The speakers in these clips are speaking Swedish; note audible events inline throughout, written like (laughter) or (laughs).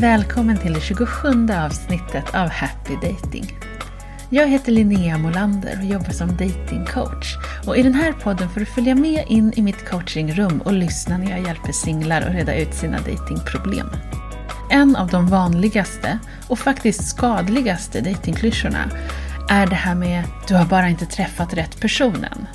Välkommen till det 27 avsnittet av Happy Dating. Jag heter Linnea Molander och jobbar som datingcoach. Och I den här podden får du följa med in i mitt coachingrum och lyssna när jag hjälper singlar att reda ut sina datingproblem. En av de vanligaste och faktiskt skadligaste datingklyschorna är det här med “du har bara inte träffat rätt personen”.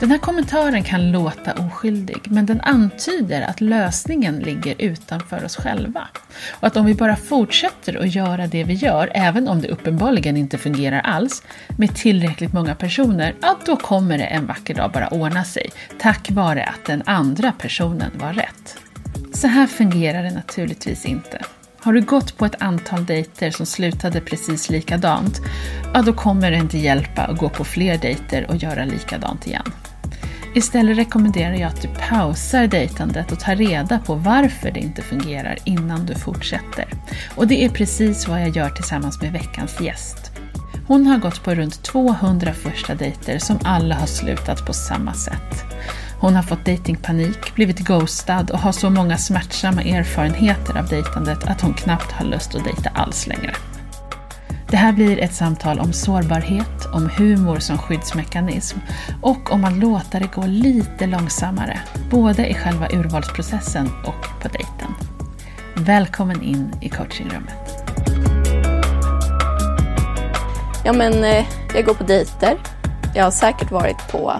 Den här kommentaren kan låta oskyldig, men den antyder att lösningen ligger utanför oss själva. Och att om vi bara fortsätter att göra det vi gör, även om det uppenbarligen inte fungerar alls, med tillräckligt många personer, ja då kommer det en vacker dag bara ordna sig, tack vare att den andra personen var rätt. Så här fungerar det naturligtvis inte. Har du gått på ett antal dejter som slutade precis likadant, ja då kommer det inte hjälpa att gå på fler dejter och göra likadant igen. Istället rekommenderar jag att du pausar dejtandet och tar reda på varför det inte fungerar innan du fortsätter. Och det är precis vad jag gör tillsammans med veckans gäst. Hon har gått på runt 200 första dejter som alla har slutat på samma sätt. Hon har fått datingpanik, blivit ghostad och har så många smärtsamma erfarenheter av dejtandet att hon knappt har lust att dejta alls längre. Det här blir ett samtal om sårbarhet, om humor som skyddsmekanism och om att låta det gå lite långsammare, både i själva urvalsprocessen och på dejten. Välkommen in i coachingrummet. Ja men eh, jag går på dejter. Jag har säkert varit på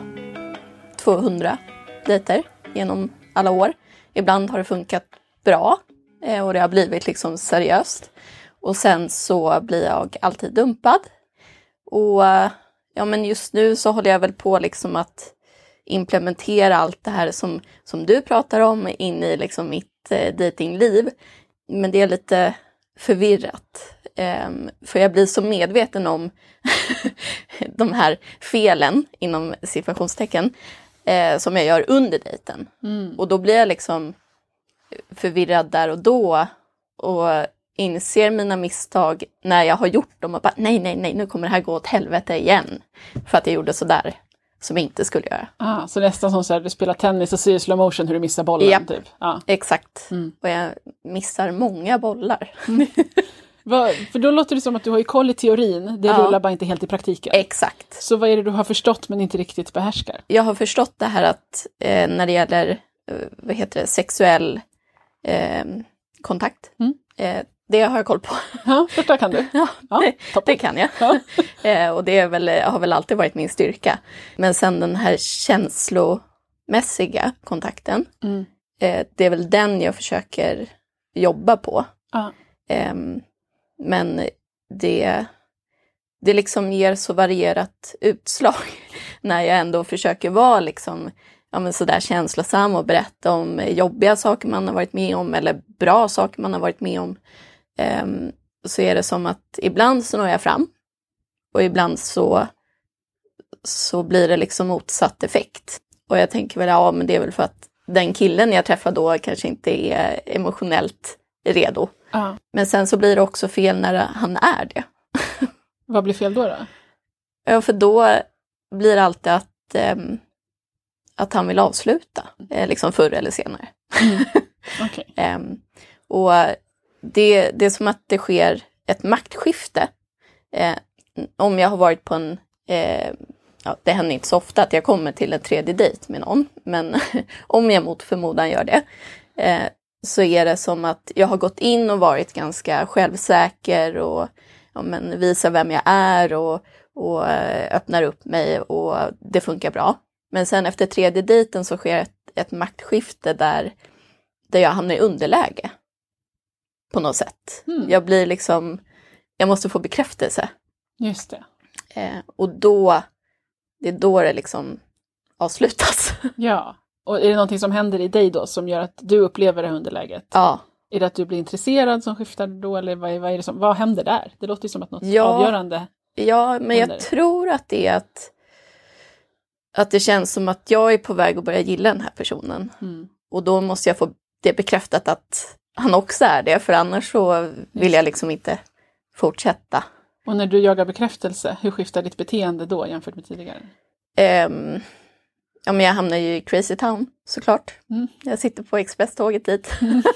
200 dejter genom alla år. Ibland har det funkat bra eh, och det har blivit liksom seriöst. Och sen så blir jag alltid dumpad. Och eh, ja, men just nu så håller jag väl på liksom att implementera allt det här som, som du pratar om in i liksom mitt eh, datingliv. Men det är lite förvirrat. Um, för jag blir så medveten om (laughs) de här felen inom situationstecken eh, som jag gör under dejten. Mm. Och då blir jag liksom förvirrad där och då. Och inser mina misstag när jag har gjort dem och bara nej, nej, nej, nu kommer det här gå åt helvete igen. För att jag gjorde sådär som jag inte skulle göra. Ah, så nästan som så du spelar tennis och ser i slow motion hur du missar bollen? Ja, typ. ah. exakt. Mm. Och jag missar många bollar. Mm. (laughs) Va, för då låter det som att du har ju koll i teorin, det ja. rullar bara inte helt i praktiken. Exakt. Så vad är det du har förstått men inte riktigt behärskar? Jag har förstått det här att eh, när det gäller eh, vad heter det, sexuell eh, kontakt, mm. Eh, det har jag koll på. Ja, första kan du. (laughs) Ja, ja det, det, kan jag. Ja. (laughs) eh, och det är väl, har väl alltid varit min styrka. Men sen den här känslomässiga kontakten, mm. eh, det är väl den jag försöker jobba på. Ja. Men det, det liksom ger så varierat utslag (laughs) när jag ändå försöker vara liksom ja, men sådär känslosam och berätta om jobbiga saker man har varit med om eller bra saker man har varit med om. Um, så är det som att ibland så når jag fram och ibland så, så blir det liksom motsatt effekt. Och jag tänker väl, ja men det är väl för att den killen jag träffar då kanske inte är emotionellt redo. Men sen så blir det också fel när han är det. (laughs) Vad blir fel då? då? Ja, för då blir det alltid att, um, att han vill avsluta, eh, liksom förr eller senare. Mm. (laughs) Okay. um, och det, det är som att det sker ett maktskifte. Eh, om jag har varit på en, eh, ja, det händer inte så ofta att jag kommer till en tredje dejt med någon, men (laughs) om jag mot förmodan gör det, eh, så är det som att jag har gått in och varit ganska självsäker och ja, men visar vem jag är och, och eh, öppnar upp mig och det funkar bra. Men sen efter tredje dejten så sker ett, ett maktskifte där, där jag hamnar i underläge på något sätt. Mm. Jag blir liksom, jag måste få bekräftelse. Just det. Eh, och då, det är då det liksom avslutas. (laughs) Ja, och är det någonting som händer i dig då som gör att du upplever det underläget? Ja. Är det att du blir intresserad som skiftar då eller vad, vad, är det som, vad händer där? Det låter ju som att något ja, avgörande Ja, men händer. jag tror att det är att, att det känns som att jag är på väg att börja gilla den här personen. Mm. Och då måste jag få det bekräftat att han också är det, för annars så vill jag liksom inte fortsätta. Och när du jagar bekräftelse, hur skiftar ditt beteende då jämfört med tidigare? Um, ja, men jag hamnar ju i Crazy Town såklart. Mm. Jag sitter på expresståget dit. Mm. (laughs)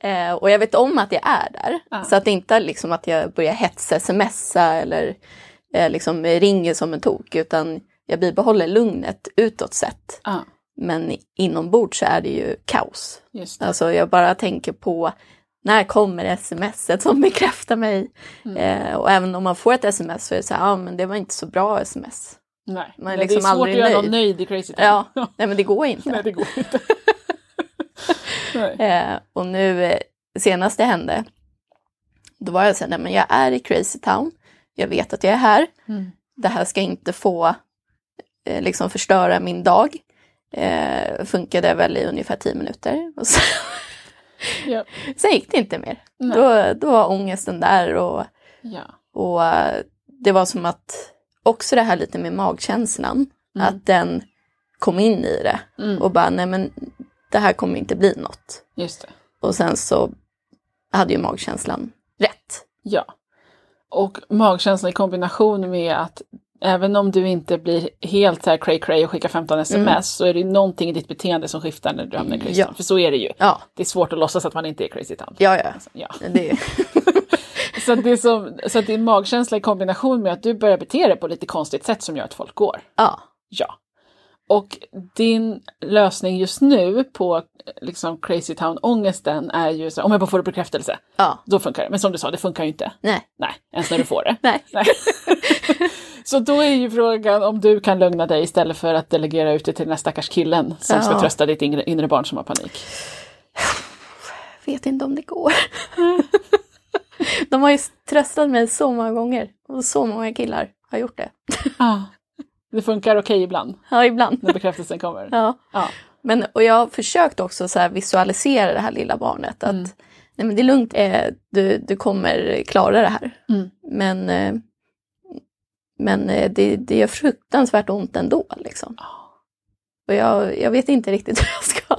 Eh, och jag vet om att jag är där. Ja. Så att det inte är liksom att jag börjar hetsa, smsa eller eh, liksom ringer som en tok. Utan jag bibehåller lugnet utåt sett. Ja, Men inombords så är det ju kaos. just det. Alltså jag bara tänker på när kommer smset som bekräftar mig? Mm. Eh, och även om man får ett sms så är det så här, ja men det var inte så bra sms. Nej, man är liksom det är svårt aldrig att göra någon nöjd i Crazy Town. Ja, (laughs) nej men det går inte. Nej, det går inte. (laughs) Eh, och nu eh, senast det hände, då var jag så här, nej men jag är i Crazy Town, jag vet att jag är här, Mm. det här ska inte få eh, liksom förstöra min dag. Eh, funkade väl i ungefär tio minuter. (laughs) Och sen, Ja. sen gick det inte mer. Nej. Då, då var ångesten där och, Ja. och eh, det var som att också det här lite med magkänslan, Mm. att den kom in i det Mm. och bara, nej men det här kommer inte bli något. Just det. Och sen så hade ju magkänslan rätt. Ja. Och magkänslan i kombination med att även om du inte blir helt så här cray cray och skickar 15 sms Mm. så är det någonting i ditt beteende som skiftar när du hamnar i crazy Ja. För så är det ju. Ja, Det är svårt att låtsas att man inte är crazy town. ja, ja. Alltså, ja. Det, (laughs) Så, att det är som, så att din magkänsla i kombination med att du börjar bete dig på lite konstigt sätt som gör att folk går. ja, Ja. Och din lösning just nu på liksom crazy town-ångesten är ju så om jag bara får bekräftelse, ja, då funkar det. Men som du sa, det funkar ju inte. nej, Nej, ens när du får det. (laughs) nej. Nej. (laughs) Så då är ju frågan om du kan lugna dig istället för att delegera ut det till den här stackars killen som ska Ja. trösta ditt inre, inre barn som har panik. (sighs) Vet inte om det går. (laughs) De har ju tröstat mig så många gånger och så många killar har gjort det. (laughs) Ah. Det funkar okej ibland Ja, ibland. när bekräftelsen kommer. Ja. Ja. Men, och jag har försökt också så visualisera det här lilla barnet. Att Mm. nej, men det är lugnt, eh, du, du kommer klara det här. Mm. Men, eh, men eh, det, det gör fruktansvärt ont ändå. Liksom. Och jag, jag vet inte riktigt (laughs) hur jag ska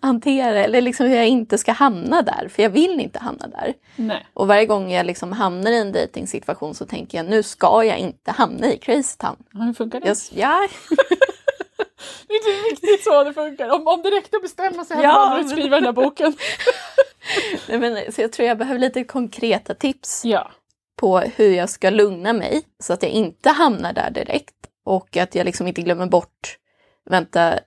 hantera eller liksom hur jag inte ska hamna där, för jag vill inte hamna där. Nej. Och varje gång jag liksom hamnar i en dejtingsituation så tänker jag nu ska jag inte hamna i crazy town. Ja, Hur funkar det? Jag, ja, Det är inte riktigt så det funkar. Om, om det räckte att bestämma sig hade Ja, man men- skriva den här boken. (laughs) nej, men, så jag tror jag behöver lite konkreta tips Ja. på hur jag ska lugna mig så att jag inte hamnar där direkt. Och att jag liksom inte glömmer bort, vänta,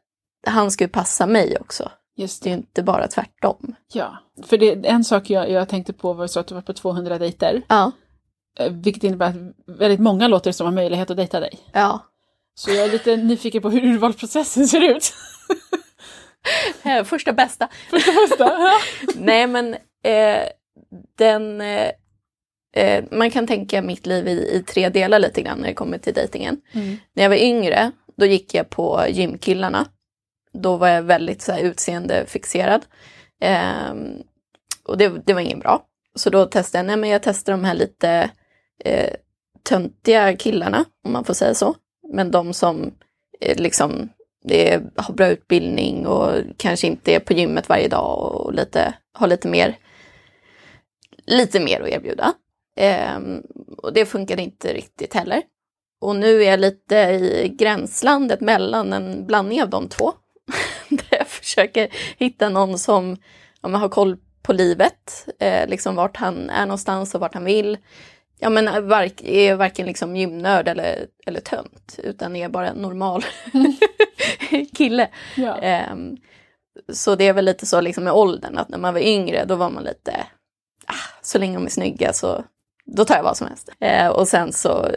han ska ju passa mig också. Just Det är ju inte bara tvärtom. Ja. För det, en sak jag, jag tänkte på var så att du var på 200 dejter. Ja, eh, Vilket innebär att väldigt många låter som har möjlighet att dejta dig. ja. Så jag är lite nyfiken på hur urvalsprocessen ser ut. (laughs) Eh, Första bästa. (laughs) Först och främst. Ja. (laughs) Nej men eh, den... Eh, eh, man kan tänka mitt liv i, i tre delar lite grann när det kommer till dejtingen. Mm. När jag var yngre, då gick jag på gymkillarna. Då var jag väldigt så här, utseendefixerad. Ehm, och det, det var inget bra. Så då testade jag, nej men jag testade de här lite eh, töntiga killarna, om man får säga så. Men de som eh, liksom det är, har bra utbildning och kanske inte är på gymmet varje dag och lite, har lite mer, lite mer att erbjuda. Eh, och det funkade inte riktigt heller. Och nu är jag lite i gränslandet mellan en blandning av de två. (laughs) Där jag försöker hitta någon som ja, har koll på livet, eh, liksom vart han är någonstans och vart han vill. Ja men vark, är varken liksom gymnörd eller, eller tönt, utan är bara en normal (laughs) kille. Ja. Ehm, så det är väl lite så liksom med åldern, att när man var yngre då var man lite, ah, så länge de är snygga så då tar jag vad som helst. Eh, och sen så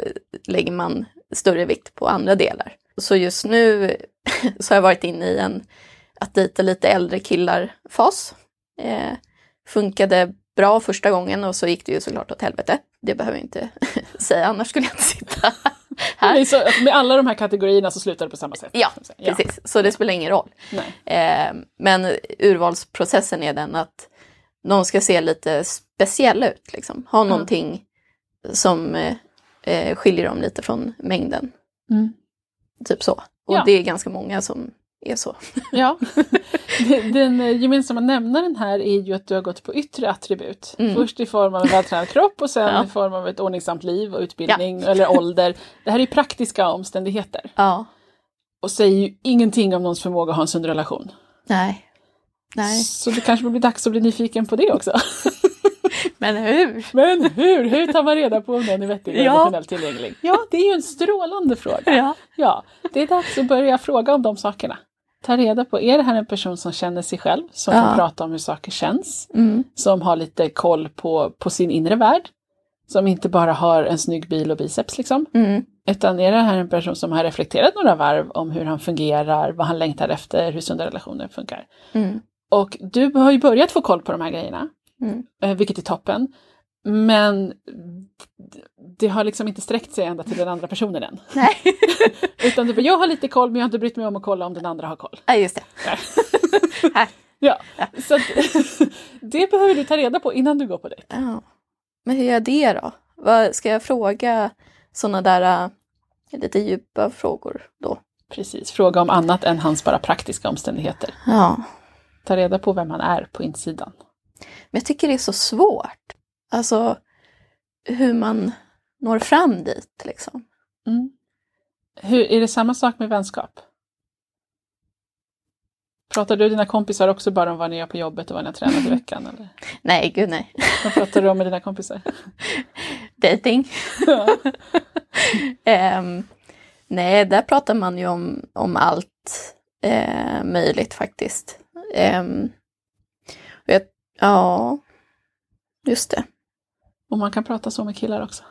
lägger man större vikt på andra delar. Så just nu (laughs) så har jag varit inne i en att dejta lite äldre killar-fas. Eh, funkade bra första gången och så gick det ju såklart åt helvete. Det behöver jag inte (laughs) säga, annars skulle jag inte sitta (laughs) här. är så, att med alla de här kategorierna så slutar det på samma sätt. Ja, precis. Så det spelar ingen roll. Eh, men urvalsprocessen är den att de ska se lite speciella ut, liksom. ha Mm. någonting som eh, eh, skiljer dem lite från mängden. Mm. Typ så. Och Ja. det är ganska många som är så. Ja. (laughs) Den eh, gemensamma nämnaren här är ju att du har gått på yttre attribut. Mm. Först i form av en vältränad kropp och sen (laughs) Ja. i form av ett ordningsamt liv och utbildning eller ålder. Det här är praktiska omständigheter Ja, och säger ju ingenting om någons förmåga att ha en sund relation. nej. Nej. Så det kanske blir dags att bli nyfiken på det också. (laughs) Men hur? Men hur? Hur tar man reda på om någon är vettig och Ja. emotionellt tillgänglig? Ja, det är ju en strålande fråga. Ja. Ja, det är dags att börja fråga om de sakerna. Ta reda på, är det här en person som känner sig själv, som Ja. kan prata om hur saker känns, Mm. som har lite koll på, på sin inre värld, som inte bara har en snygg bil och biceps liksom, Mm. utan är det här en person som har reflekterat några varv om hur han fungerar, vad han längtar efter, hur sunda relationer funkar. Mm. Och du har ju börjat få koll på de här grejerna, Mm. eh, vilket är toppen. Men det har liksom inte sträckt sig ända till den andra personen än. (laughs) Nej. (laughs) Utan du bara, jag har lite koll men jag har inte brytt mig om att kolla om den andra har koll. ja, just det. (laughs) Här. Ja, så att, det behöver du ta reda på innan du går på dejt. Ja. Men hur gör jag det då? Vad ska jag fråga sådana där äh, lite djupa frågor då? Precis, fråga om annat än hans bara praktiska omständigheter. Ja. Ta reda på vem han är på insidan. Men jag tycker det är så svårt. Alltså hur man når fram dit liksom. Mm. Hur, är det samma sak med vänskap? Pratar du och dina kompisar också bara om vad ni gör på jobbet och vad ni har tränat i veckan? Eller? (laughs) Nej, gud nej. Vad pratar du om med dina kompisar? (laughs) Dating. (laughs) Ehm, nej, där pratar man ju om, om allt eh, möjligt faktiskt. Och jag, ja, just det. Och man kan prata så med killar också.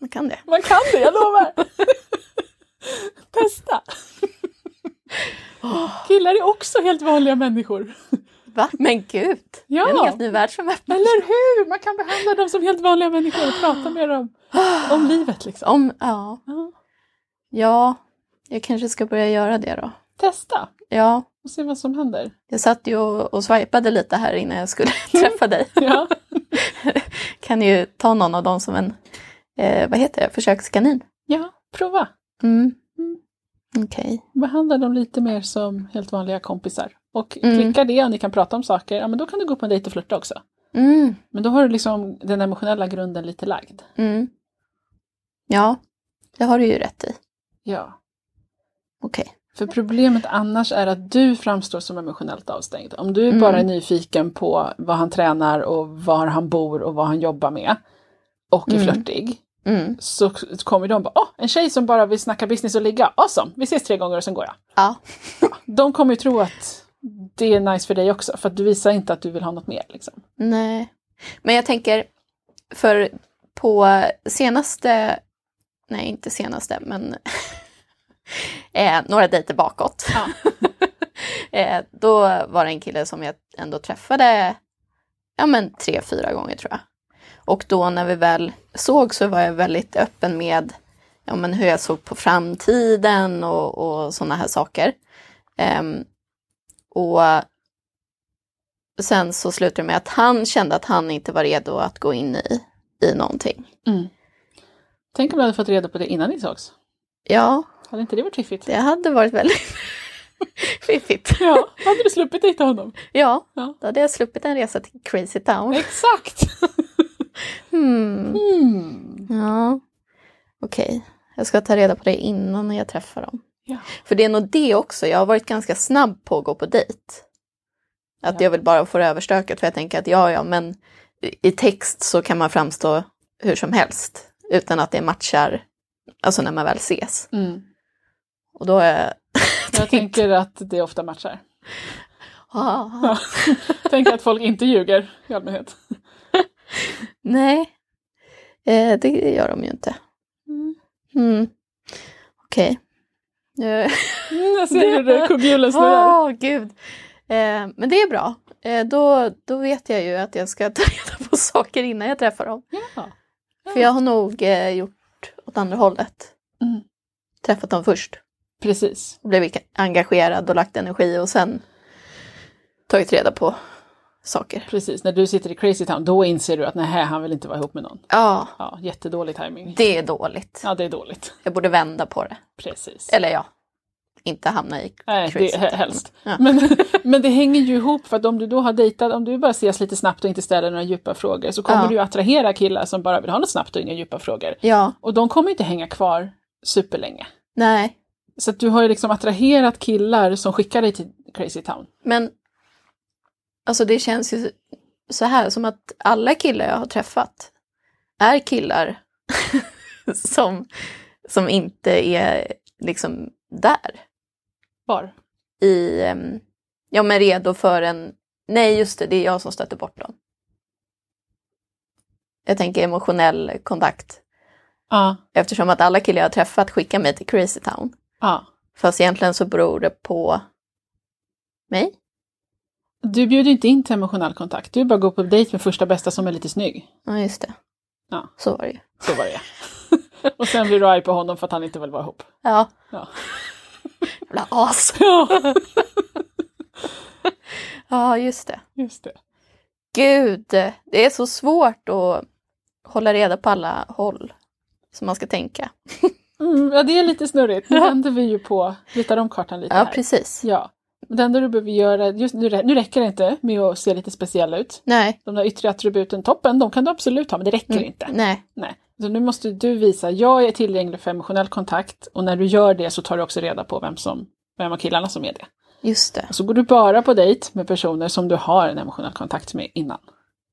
Man kan det. Man kan det, jag lovar! (laughs) Testa! Killar är också helt vanliga människor. Va? Men gud! Ja. Det är en helt ny värld som öppnar Eller hur? Man kan behandla dem som helt vanliga människor och prata med dem om livet. Liksom. Om. Ja. ja, jag kanske ska börja göra det då. Testa Ja, och se vad som händer. jag satt ju och, och swipade lite här innan jag skulle (laughs) träffa dig. Ja. (laughs) kan ju ta någon av dem som en, eh, vad heter det, försökskanin. ja, prova. Mm. Mm. Okej. Behandla dem lite mer som helt vanliga kompisar. Och Mm. klickar det och ni kan prata om saker, ja men då kan du gå på en dejt och flirta också. Mm. Men då har du liksom den emotionella grunden lite lagd. Mm. Ja, det har du ju rätt i. Ja. Okej. För problemet annars är att du framstår som emotionellt avstängd. Om du Mm. bara är nyfiken på vad han tränar och var han bor och vad han jobbar med och är Mm. flörtig Mm. så kommer de bara åh, en tjej som bara vill snacka business och ligga, awesome, vi ses tre gånger och sen går jag. Ja. De kommer ju tro att det är nice för dig också för att du visar inte att du vill ha något mer. Liksom. Nej. Men jag tänker, för på senaste, nej inte senaste, men (laughs) eh, några dejter bakåt. Ja. (laughs) eh, då var det en kille som jag ändå träffade, ja men tre, fyra gånger tror jag. Och då när vi väl såg så var jag väldigt öppen med ja, men hur jag såg på framtiden och, och sådana här saker. Ehm, och sen så slutade det med att han kände att han inte var redo att gå in i, i någonting. Tänk om du hade fått reda på det innan ni sågs. Ja, Hade inte det varit fiffigt? det hade varit väldigt (laughs) fiffigt. Ja, hade du sluppit dejta honom? Ja, Ja. då hade jag sluppit en resa till Crazy Town. Exakt! (laughs) Hmm. Mm. Ja, okej. Jag ska ta reda på det innan jag träffar dem. Ja. För det är nog det också, jag har varit ganska snabb på att gå på dejt. Att Ja. jag vill bara få det överstökat för jag tänker att ja, ja, men i text så kan man framstå hur som helst utan att det matchar, alltså när man väl ses. Mm. Och då är jag... (laughs) Jag tänker att det ofta matchar. (laughs) Ja. Tänker att folk inte ljuger i allmänhet. (laughs) nej, eh, det gör de ju inte. Mm. Mm. Okej. Eh, Mm, jag ser hur kugghjulen snurrar. Åh, gud. Eh, men det är bra. Eh, då, då vet jag ju att jag ska ta reda på saker innan jag träffar dem. Ja. För jag har nog eh, gjort åt andra hållet. Mm. Träffat dem först. Precis. Blivit engagerad och lagt energi och sen tagit reda på saker. Precis. När du sitter i Crazy Town, då inser du att nej, han vill inte vara ihop med någon. Ja, Ja, jättedålig timing. det är dåligt. Ja, det är dåligt. Jag borde vända på det. Precis. Eller ja, inte hamna i Nej, det är helst. Ja. Men, (laughs) men det hänger ju ihop för att om du då har dejtat, om du bara ses lite snabbt och inte ställer några djupa frågor så kommer Ja. du attrahera killar som bara vill ha något snabbt och inga djupa frågor. Ja, Och de kommer inte hänga kvar superlänge. nej. Så du har ju liksom attraherat killar som skickar dig till Crazy Town. Men Alltså det känns ju så här som att alla killar jag har träffat är killar (laughs) som, som inte är liksom där. Var? I, ja men redo för en, nej just det, det är jag som stöter bort dem. Jag tänker emotionell kontakt. Ja. Eftersom att alla killar jag har träffat skickar mig till Crazy Town. Ja. Fast egentligen så beror det på mig. Du bjuder inte in till emotionell kontakt. Du bara går på dejt med första bästa som är lite snygg. Ja, just det. Ja. Så var det ju. Så var det. (laughs) Och sen blir du arg på honom för att han inte vill vara ihop. Ja. Ja. (laughs) Jävla as. (laughs) Ja, Ja, just det. just det. Gud, det är så svårt att hålla reda på alla håll som man ska tänka. Mm, ja, det är lite snurrigt. Nu (laughs) vänder vi ju på, ritar om kartan lite Ja, här. precis. Ja. Det enda du behöver göra, just nu, nu räcker det inte med att se lite speciell ut. Nej. De där yttre attributen, toppen, de kan du absolut ha, men det räcker Mm. inte. Nej. Nej. Så nu måste du visa, jag är tillgänglig för emotionell kontakt och när du gör det så tar du också reda på vem, som, vem av killarna som är det. Just det. Och så går du bara på dejt med personer som du har en emotionell kontakt med innan.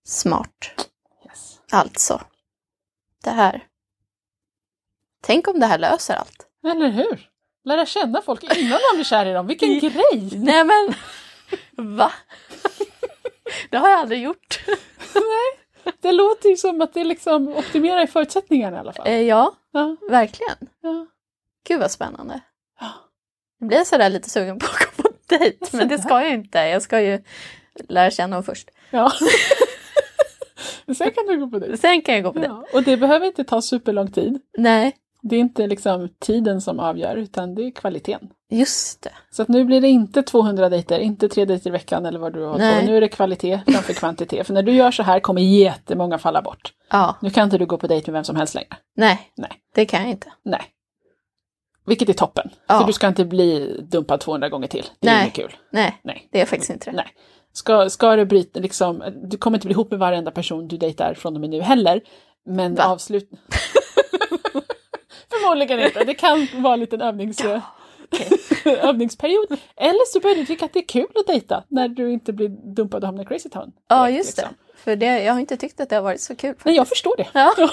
Smart. Yes. Alltså. Det här. Tänk om det här löser allt. Eller hur? Lära känna folk innan man blir kär i dem, vilken grej! Nej men, (laughs) va? (laughs) Det har jag aldrig gjort. (laughs) Det låter ju som att det liksom optimerar i förutsättningarna i alla fall. Eh, ja, Ja, verkligen. ja. Gud vad spännande. Ja. Jag blir sådär lite sugen på att gå på dejt, men det ska jag inte. Jag ska ju lära känna dem först. ja. Sen kan du gå på dejt. Sen kan jag gå på dejt. Ja. Och det behöver inte ta superlång tid. Nej, Det är inte liksom tiden som avgör, utan det är kvaliteten. just det. Så att nu blir det inte 200 dejter, inte tre dejter i veckan eller vad du har Nej. på. Nu är det kvalitet framför (laughs) kvantitet. För när du gör så här kommer jättemånga falla bort. Ja, Nu kan inte du gå på dejt med vem som helst längre. nej, Nej. det kan jag inte. Nej. Vilket är toppen. Ja. För du ska inte bli dumpad 200 gånger till. Det är Nej. inget kul. Nej, Nej. det är faktiskt inte det. Nej. Ska, ska det bryta, liksom, du kommer inte bli ihop med varenda person du dejtar från och med nu heller. Men avslut... (laughs) Förmodligen inte. Det kan vara en liten övnings... okej. (laughs) övningsperiod. Eller så börjar du tycka att det är kul att dejta när du inte blir dumpad och hamnar i crazy town. Ja, direkt, just det. liksom. För det, jag har inte tyckt att det har varit så kul. Nej, jag förstår det. Ja. (laughs)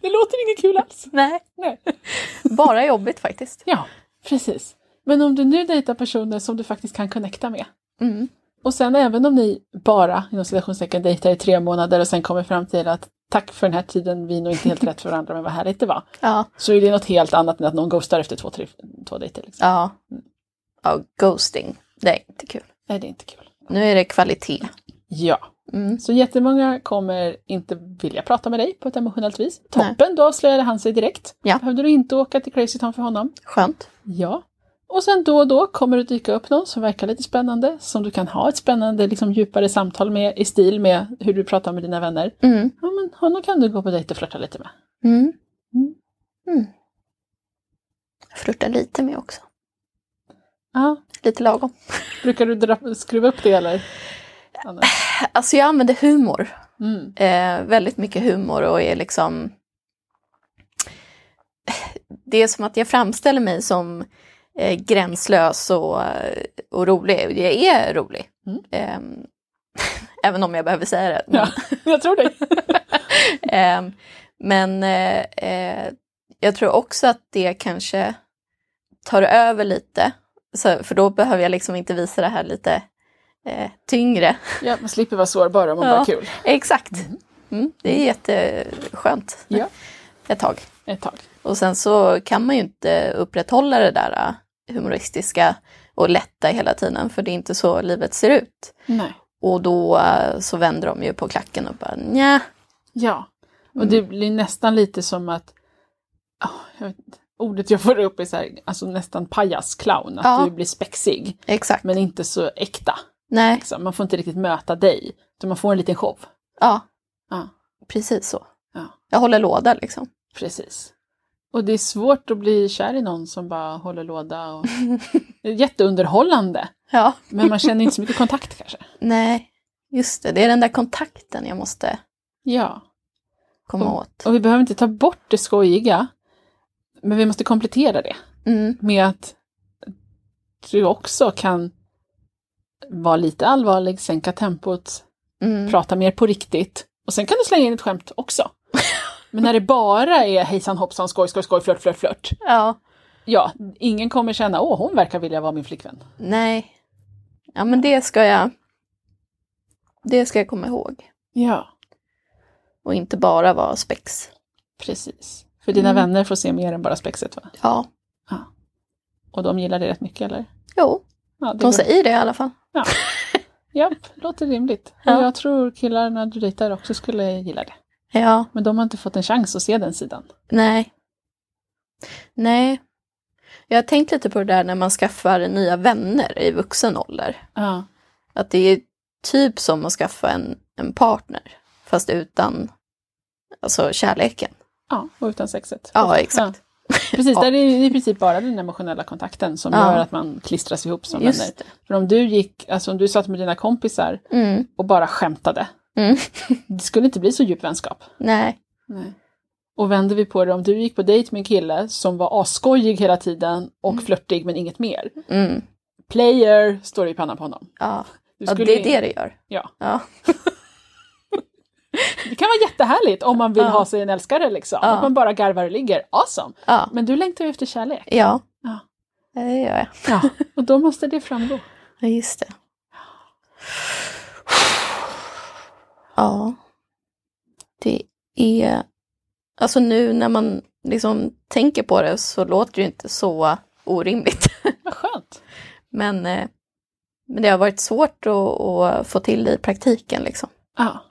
Det låter inget kul alls. Nej, Nej. (laughs) bara jobbigt faktiskt. Ja, precis. Men om du nu dejtar personer som du faktiskt kan connecta med. Mm. Och sen även om ni bara, inom citationstecken, dejtar i tre månader och sen kommer fram till att tack för den här tiden, vi är nog inte helt rätt för varandra, men vad härligt det var. Ja, Så är det något helt annat än att någon ghostar efter två, tre, två dejter. Liksom. ja. Ja, ghosting. Det är inte kul. Nej, det är inte kul. Nu är det kvalitet. Ja. Mm. Så jättemånga kommer inte vilja prata med dig på ett emotionellt vis. Nej. Toppen, då avslöjade han sig direkt. Ja. Behövde du inte åka till Crazy Town för honom. Skönt. Ja. Och sen då och då kommer det dyka upp någon som verkar lite spännande, som du kan ha ett spännande, liksom djupare samtal med i stil med hur du pratar med dina vänner. Mm. Ja, men honom kan du gå på dejt och flörta lite med. Mm. Mm. Mm. Jag flörtar lite med också. Ja. Lite lagom. Brukar du dra, skruva upp det eller? Annars? Alltså jag använder humor. Mm. Eh, väldigt mycket humor och är liksom... Det är som att jag framställer mig som eh, gränslös och, och rolig. Jag är rolig. Mm. Eh, (laughs) även om jag behöver säga det. Ja, (laughs) jag tror det. (laughs) eh, men eh, eh, jag tror också att det kanske tar över lite. Så, för då behöver jag liksom inte visa det här lite eh, tyngre. Ja, man slipper vara sårbar om man Ja. bara kul. Exakt. Mm, det är jätteskönt Ja. ett tag. Ett tag. Och sen så kan man ju inte upprätthålla det där äh, humoristiska och lätta hela tiden, för det är inte så livet ser ut. Nej. Och då äh, så vänder de ju på klacken och bara nja. Ja. Och det blir nästan lite som att, jag vet ordet jag får upp är så här, alltså nästan pajas, clown, att Ja. du blir spexig. Exakt. Men inte så äkta. Nej, Liksom. Man får inte riktigt möta dig, utan man får en liten show. ja, Ja, precis så. Ja. Jag håller låda liksom. precis. Och det är svårt att bli kär i någon som bara håller låda. Och... Det är jätteunderhållande, (laughs) Ja. men man känner inte så mycket kontakt kanske. Nej, just det. Det är den där kontakten jag måste Ja. komma Och- åt. Och vi behöver inte ta bort det skojiga, men vi måste komplettera det Mm, med att du också kan vara lite allvarlig, sänka tempot, Mm. prata mer på riktigt. Och sen kan du slänga in ett skämt också. (laughs) Men när det bara är hejsan hoppsan, skoj, skoj, skoj, flört, flört, flört. Ja, Ja, ingen kommer känna, åh, hon verkar vilja vara min flickvän. nej. Ja, men det ska jag... Det ska jag komma ihåg. Ja, Och inte bara vara spex. precis. För dina Mm. vänner får se mer än bara spexet, va? Ja. Och de gillar det rätt mycket, eller? Jo, Ja, de går- säger det i alla fall. Ja, (laughs) låter rimligt. Ja. Och jag tror killarna du dejtar också skulle gilla det. Ja, Men de har inte fått en chans att se den sidan. nej. Nej. Jag har tänkt lite på det där när man skaffar nya vänner i vuxen ålder. Ja, Att det är typ som att skaffa en, en partner. Fast utan alltså kärleken. ja och utan sexet. Ja, exakt. Precis, (laughs) Ja. där är det i princip bara den emotionella kontakten som Ja. gör att man klistras ihop som vänner. Just det. För om du gick, alltså om du satt med dina kompisar Mm. och bara skämtade, Mm. det skulle inte bli så djup vänskap. Nej. Och vänder vi på det, om du gick på dejt med en kille som var asskojig hela tiden och flörtig men inget mer. Mm. Player står det i pannan på honom. Ja. Du ja, det är in- det det gör. Ja. Ja. (laughs) Det kan vara jättehärligt om man vill Ja. ha sig en älskare liksom. Ja. Att man bara garvar och ligger. Awesome! Ja. Men du längtar ju efter kärlek. Ja. Ja. Det gör jag. Ja. Och då måste det framgå. Ja, just det. Ja. Det är... Alltså nu när man liksom tänker på det så låter det ju inte så orimligt. Vad skönt! (laughs) Men, eh, men det har varit svårt att, att få till det i praktiken liksom. Ja.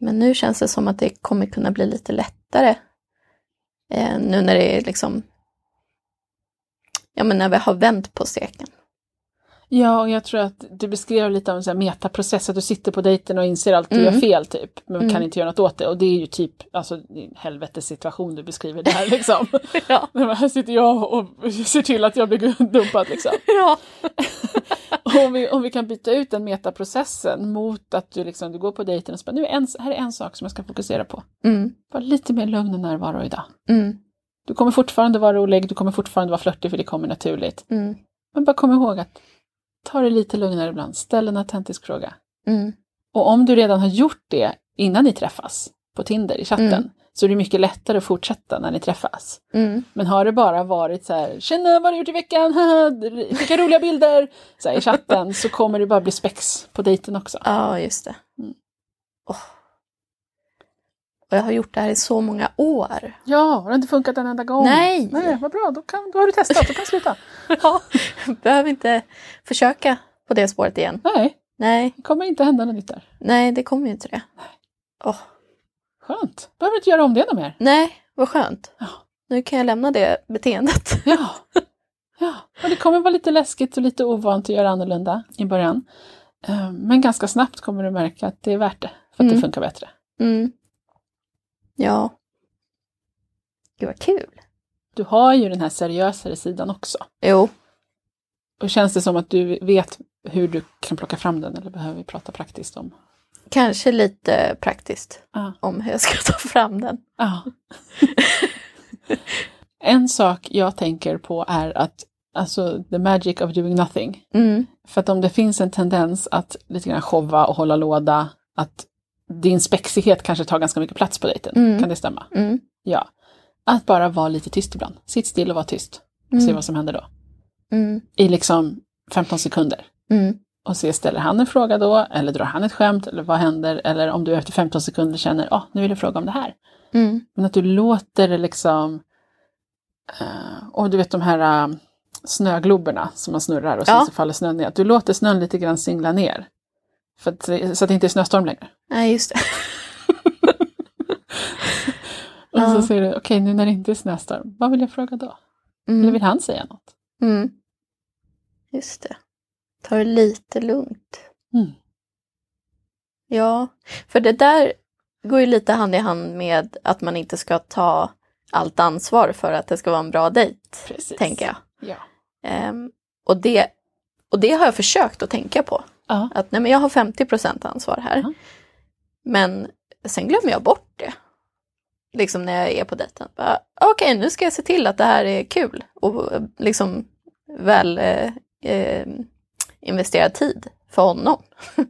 Men nu känns det som att det kommer kunna bli lite lättare. Eh, nu när det är liksom... Ja men när vi har vänt på steken. Ja, och jag tror att du beskrev lite av en sån metaprocess, att du sitter på dejten och inser allt du Mm. gör fel typ, men Mm. kan inte göra något åt det. Och det är ju typ, alltså en helvetes situation du beskriver där (laughs) liksom. Ja. (laughs) Men här sitter jag och ser till att jag blir dumpad liksom. (laughs) ja. Om vi, om vi kan byta ut den metaprocessen mot att du liksom, du går på dejten och så bara, nu är en, här är en sak som jag ska fokusera på. Mm. Var lite mer lugn och närvaro idag. Mm. Du kommer fortfarande vara rolig, du kommer fortfarande vara flörtig för det kommer naturligt. Mm. Men bara kom ihåg att ta det lite lugnare ibland, ställ en autentisk fråga. Mm. Och om du redan har gjort det innan ni träffas på Tinder i chatten Mm. så är det mycket lättare att fortsätta när ni träffas. Mm. Men har det bara varit så här, tjena vad har du gjort i veckan, vilka roliga bilder, så här, i chatten (laughs) så kommer det bara bli spex på dejten också. Ja, just det. Mm. Och jag har gjort det här i så många år. Ja, har det inte funkat en enda gång? Nej. Nej, vad bra, då, kan, då har du testat, då kan du sluta. (laughs) Ja. Behöver inte försöka på det spåret igen. Nej, Nej, det kommer inte hända något nytt där. nej det kommer ju inte det. Åh. Skönt, behöver inte göra om det något mer. Nej, vad skönt. Ja. Nu kan jag lämna det beteendet. (laughs) Ja. ja, och det kommer vara lite läskigt och lite ovant att göra annorlunda i början. Eh, Men ganska snabbt kommer du märka att det är värt det, för att det Mm. funkar bättre. Mm. Ja. Gud vad kul. Du har ju den här seriösare sidan också. Jo. Och känns det som att du vet hur du kan plocka fram den, eller behöver vi prata praktiskt om? Kanske lite praktiskt Ja. om hur jag ska ta fram den. Ja. (laughs) en sak jag tänker på är att, alltså, the magic of doing nothing. Mm. För att om det finns en tendens att lite grann showa och hålla låda, att din spexighet kanske tar ganska mycket plats på dejten. Mm. Kan det stämma? Mm. Ja. Att bara vara lite tyst ibland. Sitt still och var tyst. Och se Mm. vad som händer då. Mm. I liksom 15 sekunder. Mm. Och se, ställer han en fråga då? Eller drar han ett skämt? Eller vad händer? Eller om du efter 15 sekunder känner, ja, nu vill jag fråga om det här. Mm. Men att du låter liksom... eh, och du vet de här uh, snögloberna som man snurrar och sen Ja. så faller snön ner. Att du låter snön lite grann singla ner. För att, så att det inte är snöstorm längre. Nej, just det. (laughs) Och Ja. så säger du, okej nu när det inte är snöstorm, vad vill jag fråga då? Eller Mm. vill han säga något? Mm. Just det. Ta det lite lugnt. Mm. Ja, för det där går ju lite hand i hand med att man inte ska ta allt ansvar för att det ska vara en bra dejt, Precis. tänker jag. Ja. Ehm, och, det, och det har jag försökt att tänka på. Ja. Att nej, men jag har 50% ansvar här. Ja. Men sen glömmer jag bort det. Liksom när jag är på dejten. Okej, nu ska jag se till att det här är kul och liksom väl eh, eh, investerad tid för honom. (laughs)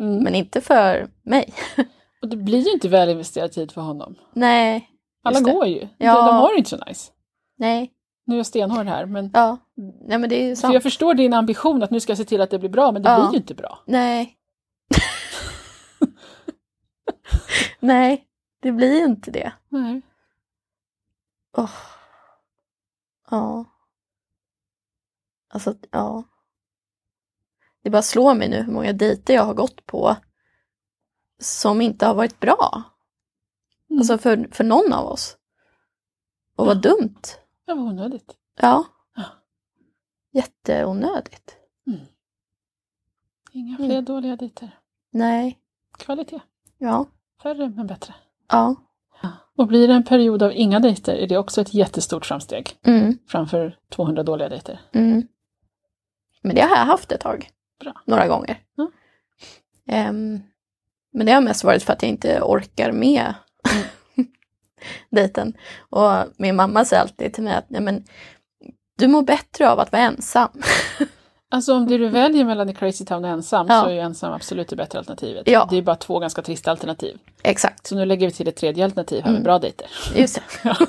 Mm. Men inte för mig. (laughs) Och det blir ju inte väl investerad tid för honom. Nej. Alla går ju. Ja. De, de har det inte så nice. Nej. Nu är jag stenhård här, men Ja. Nej men det är ju sant. jag förstår din ambition att nu ska jag se till att det blir bra, men det Ja. blir ju inte bra. Nej. (laughs) Nej, det blir inte det. Nej. Åh. Ja. Alltså, ja. Det bara slår mig nu hur många dejter jag har gått på som inte har varit bra. Mm. Alltså för, för någon av oss. Och vad dumt. Det var onödigt. Ja. Jätteonödigt. Inga Mm. fler dåliga dejter. Nej. Kvalitet. Ja. Färre men bättre. Ja. Och blir det en period av inga dejter är det också ett jättestort framsteg Mm. framför 200 dåliga dejter. Mm. Men det har jag haft ett tag. Bra. Några gånger. Ja. Ehm, men det har mest varit för att jag inte orkar med (laughs) dejten. Och min mamma säger alltid till mig att Nej, men, du mår bättre av att vara ensam. (laughs) Alltså om det du väljer mellan i Crazy Town och ensam Ja. så är ju ensam absolut det bättre alternativet. Ja. Det är bara två ganska trista alternativ. Exakt, Så nu lägger vi till ett tredje alternativ här med Mm. bra dejter. just det. (laughs)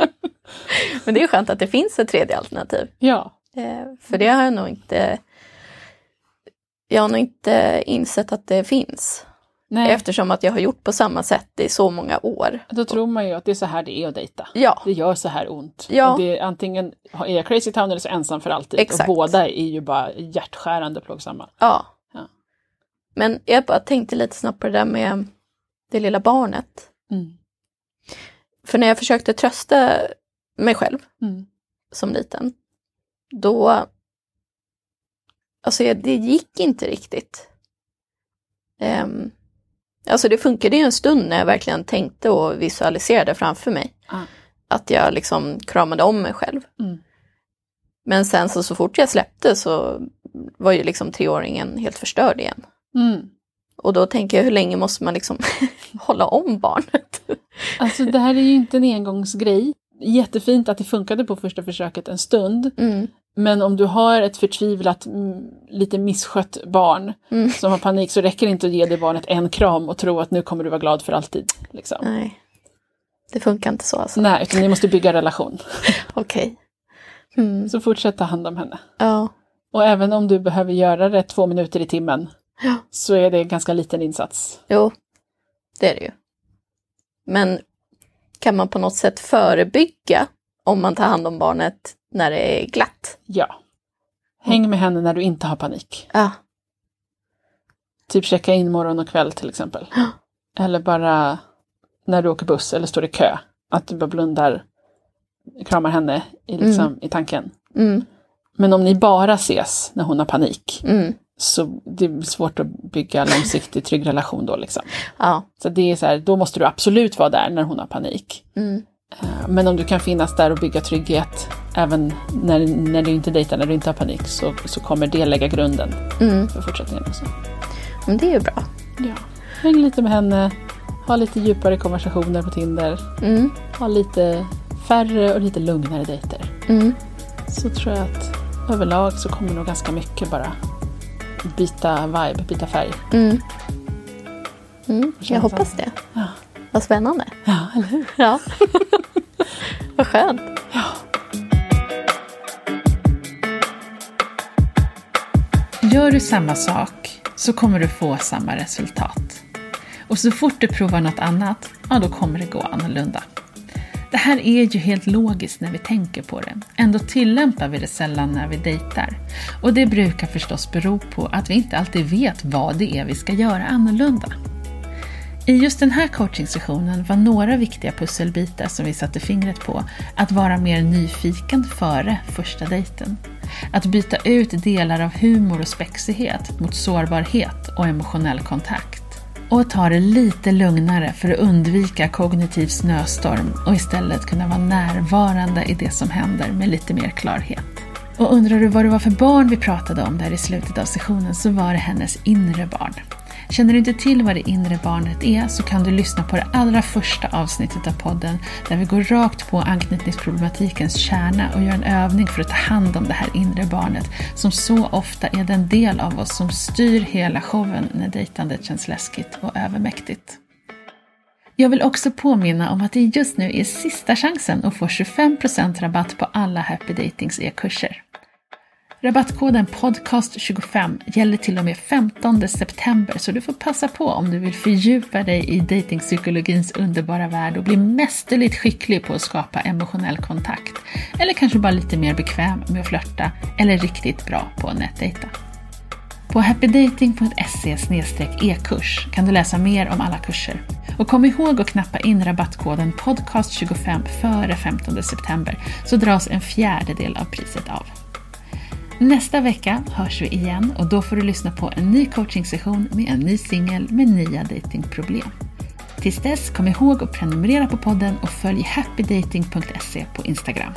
(laughs) men det är skönt att det finns ett tredje alternativ. Ja. Eh, för det har jag nog inte jag har nog inte insett att det finns. Nej, Eftersom att jag har gjort på samma sätt i så många år. då tror man ju att det är så här det är att dejta. Ja, Det gör så här ont. Ja. Är antingen är jag Crazy Town eller så ensam för alltid. Exakt. Och båda är ju bara hjärtskärande plågsamma. ja. Ja. Men jag bara tänkte lite snabbt på det där med det lilla barnet. Mm. För när jag försökte trösta mig själv Mm. som liten, då... Alltså det gick inte riktigt. Um, alltså det funkade ju en stund när jag verkligen tänkte och visualiserade framför mig. Ah. Att jag liksom kramade om mig själv. Mm. Men sen så, så fort jag släppte så var ju liksom treåringen helt förstörd igen. Mm. Och då tänker jag, hur länge måste man liksom (laughs) hålla om barnet? Alltså det här är ju inte en engångsgrej. Jättefint att det funkade på första försöket en stund. Mm. Men om du har ett förtvivlat, mm, lite misskött barn Mm. som har panik så räcker det inte att ge det barnet en kram och tro att nu kommer du vara glad för alltid. Liksom. Nej, det funkar inte så alltså. Nej, utan ni måste bygga relation. (laughs) Okej. Mm. Så fortsätt ta hand om henne. Ja. Och även om du behöver göra det två minuter i timmen Ja. så är det en ganska liten insats. Jo, det är det ju. Men kan man på något sätt förebygga om man tar hand om barnet när det är glatt? Ja. Häng med henne när du inte har panik. Ja. Typ checka in morgon och kväll till exempel. (gasps) Eller bara när du åker buss eller står i kö. Att du bara blundar, kramar henne i, liksom, i tanken. Mm. Men om ni bara ses när hon har panik Mm. så det är svårt att bygga långsiktig trygg relation då. Liksom. (laughs) Ja. Så det är så här, då måste du absolut vara där när hon har panik. Mm. Eh, Men om du kan finnas där och bygga trygghet även när, när du inte dejtar, när du inte har panik, så, så kommer det lägga grunden Mm. för fortsättningen också. Men det är ju bra. Ja. Häng lite med henne, ha lite djupare konversationer på Tinder, Mm. ha lite färre och lite lugnare dejter. Mm. Så tror jag att överlag så kommer nog ganska mycket bara byta vibe, byta färg. Mm. Mm. Jag hoppas det. Ja, Vad spännande. ja eller hur? Ja. (laughs) Vad skönt. Ja. Gör du samma sak så kommer du få samma resultat. Och så fort du provar något annat, ja då kommer det gå annorlunda. Det här är ju helt logiskt när vi tänker på det. Ändå tillämpar vi det sällan när vi dejtar. Och det brukar förstås bero på att vi inte alltid vet vad det är vi ska göra annorlunda. I just den här coachingsessionen var några viktiga pusselbitar som vi satte fingret på att vara mer nyfiken före första dejten. Att byta ut delar av humor och spexighet mot sårbarhet och emotionell kontakt. Och att ta det lite lugnare för att undvika kognitiv snöstorm och istället kunna vara närvarande i det som händer med lite mer klarhet. Och undrar du vad det var för barn vi pratade om där i slutet av sessionen så var det hennes inre barn. Känner du inte till vad det inre barnet är så kan du lyssna på det allra första avsnittet av podden där vi går rakt på anknytningsproblematikens kärna och gör en övning för att ta hand om det här inre barnet som så ofta är den del av oss som styr hela showen när dejtandet känns läskigt och övermäktigt. Jag vill också påminna om att det just nu är sista chansen att få 25% rabatt på alla Happy Datings e-kurser. Rabattkoden podcast25 gäller till och med 15 september så du får passa på om du vill fördjupa dig i datingpsykologins underbara värld och bli mästerligt skicklig på att skapa emotionell kontakt. Eller kanske bara lite mer bekväm med att flörta eller riktigt bra på att nätdejta. På happydating.se e-kurs e kan du läsa mer om alla kurser. Och kom ihåg att knappa in rabattkoden podcast25 före 15 september så dras en fjärdedel av priset av. Nästa vecka hörs vi igen och då får du lyssna på en ny coachingsession med en ny singel med nya datingproblem. Tills dess, kom ihåg att prenumerera på podden och följ happydating.se på Instagram.